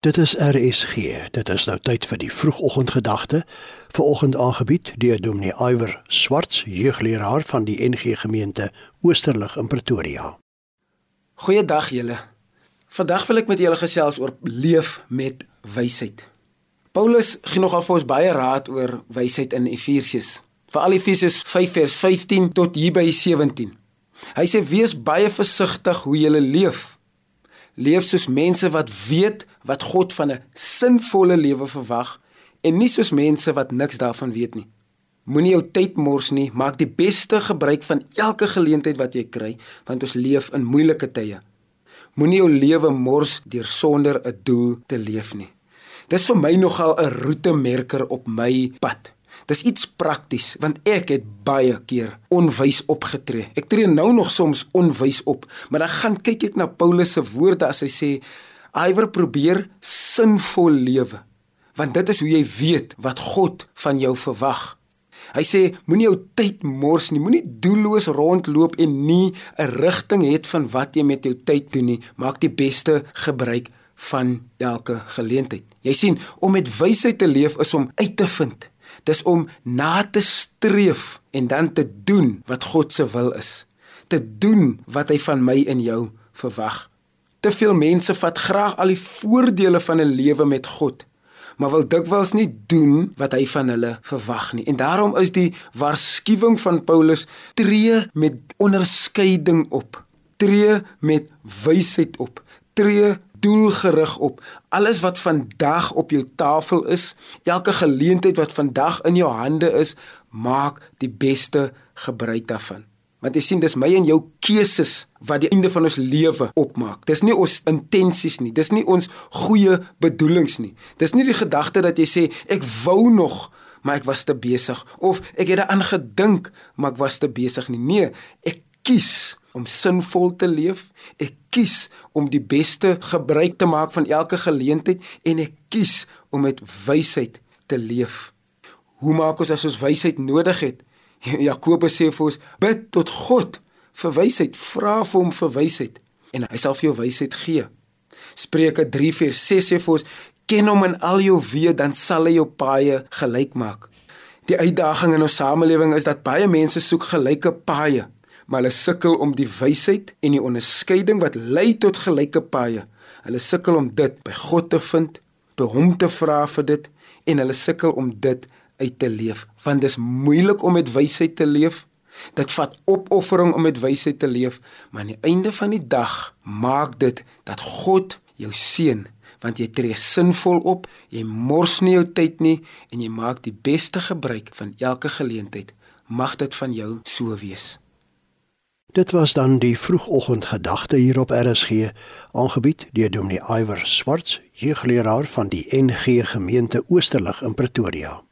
Dit is RSG. Dit is nou tyd vir die vroegoggendgedagte. Vanoggend aangebied deur Dominee Iwer Swarts, jeugleraar van die NG Gemeente Oosterlig in Pretoria. Goeiedag julle. Vandag wil ek met julle gesels oor leef met wysheid. Paulus gee nogal vir ons baie raad oor wysheid in Efesiërs. Veral Efesiërs 5 vers 15 tot hier by 17. Hy sê wees baie versigtig hoe jy leef leef soos mense wat weet wat God van 'n sinvolle lewe verwag en nie soos mense wat niks daarvan weet nie. Moenie jou tyd mors nie, maak die beste gebruik van elke geleentheid wat jy kry, want ons leef in moeilike tye. Moenie jou lewe mors deur sonder 'n doel te leef nie. Dis vir my nogal 'n roetemerker op my pad. Dis iets prakties want ek het baie keer onwys opgetree. Ek tree nou nog soms onwys op, maar dan gaan kyk ek na Paulus se woorde as hy sê iwer probeer sinvol lewe. Want dit is hoe jy weet wat God van jou verwag. Hy sê moenie jou tyd mors nie, moenie doelloos rondloop en nie 'n rigting het van wat jy met jou tyd doen nie. Maak die beste gebruik van elke geleentheid. Jy sien, om met wysheid te leef is om uit te vind Dis om na te streef en dan te doen wat God se wil is. Te doen wat hy van my en jou verwag. Te veel mense vat graag al die voordele van 'n lewe met God, maar wil dikwels nie doen wat hy van hulle verwag nie. En daarom is die waarskuwing van Paulus: tree met onderskeiding op. Tree met wysheid op. Tree doelgerig op. Alles wat vandag op jou tafel is, elke geleentheid wat vandag in jou hande is, maak die beste gebruik daarvan. Want jy sien dis my en jou keuses wat die einde van ons lewe opmaak. Dis nie ons intensies nie, dis nie ons goeie bedoelings nie. Dis nie die gedagte dat jy sê ek wou nog maar ek was te besig of ek het daaraan gedink maar ek was te besig nie. Nee, ek kies om sinvol te leef. Ek kies om die beste gebruik te maak van elke geleentheid en ek kies om met wysheid te leef. Hoe maak ons as ons wysheid nodig het? Jakobus sê vir ons: Bid tot God vir wysheid, vra vir hom vir wysheid en hy sal vir jou wysheid gee. Spreuke 3:6 sê vir ons: Ken hom in al jou weë, dan sal hy jou paaie gelyk maak. Die uitdaging in ons samelewing is dat baie mense soek gelyke paaie maar hulle sukkel om die wysheid en die onderskeiding wat lei tot gelyke paaie. Hulle sukkel om dit by God te vind, by hom te vra vir dit en hulle sukkel om dit uit te leef. Want dis moeilik om met wysheid te leef. Dit vat opoffering om met wysheid te leef, maar aan die einde van die dag maak dit dat God jou seën want jy tree sinvol op, jy mors nie jou tyd nie en jy maak die beste gebruik van elke geleentheid. Mag dit van jou so wees. Dit was dan die vroegoggendgedagte hier op RSG, aangebied deur Dominee Iwer Swarts, jeugleraar van die NG Gemeente Oosterlig in Pretoria.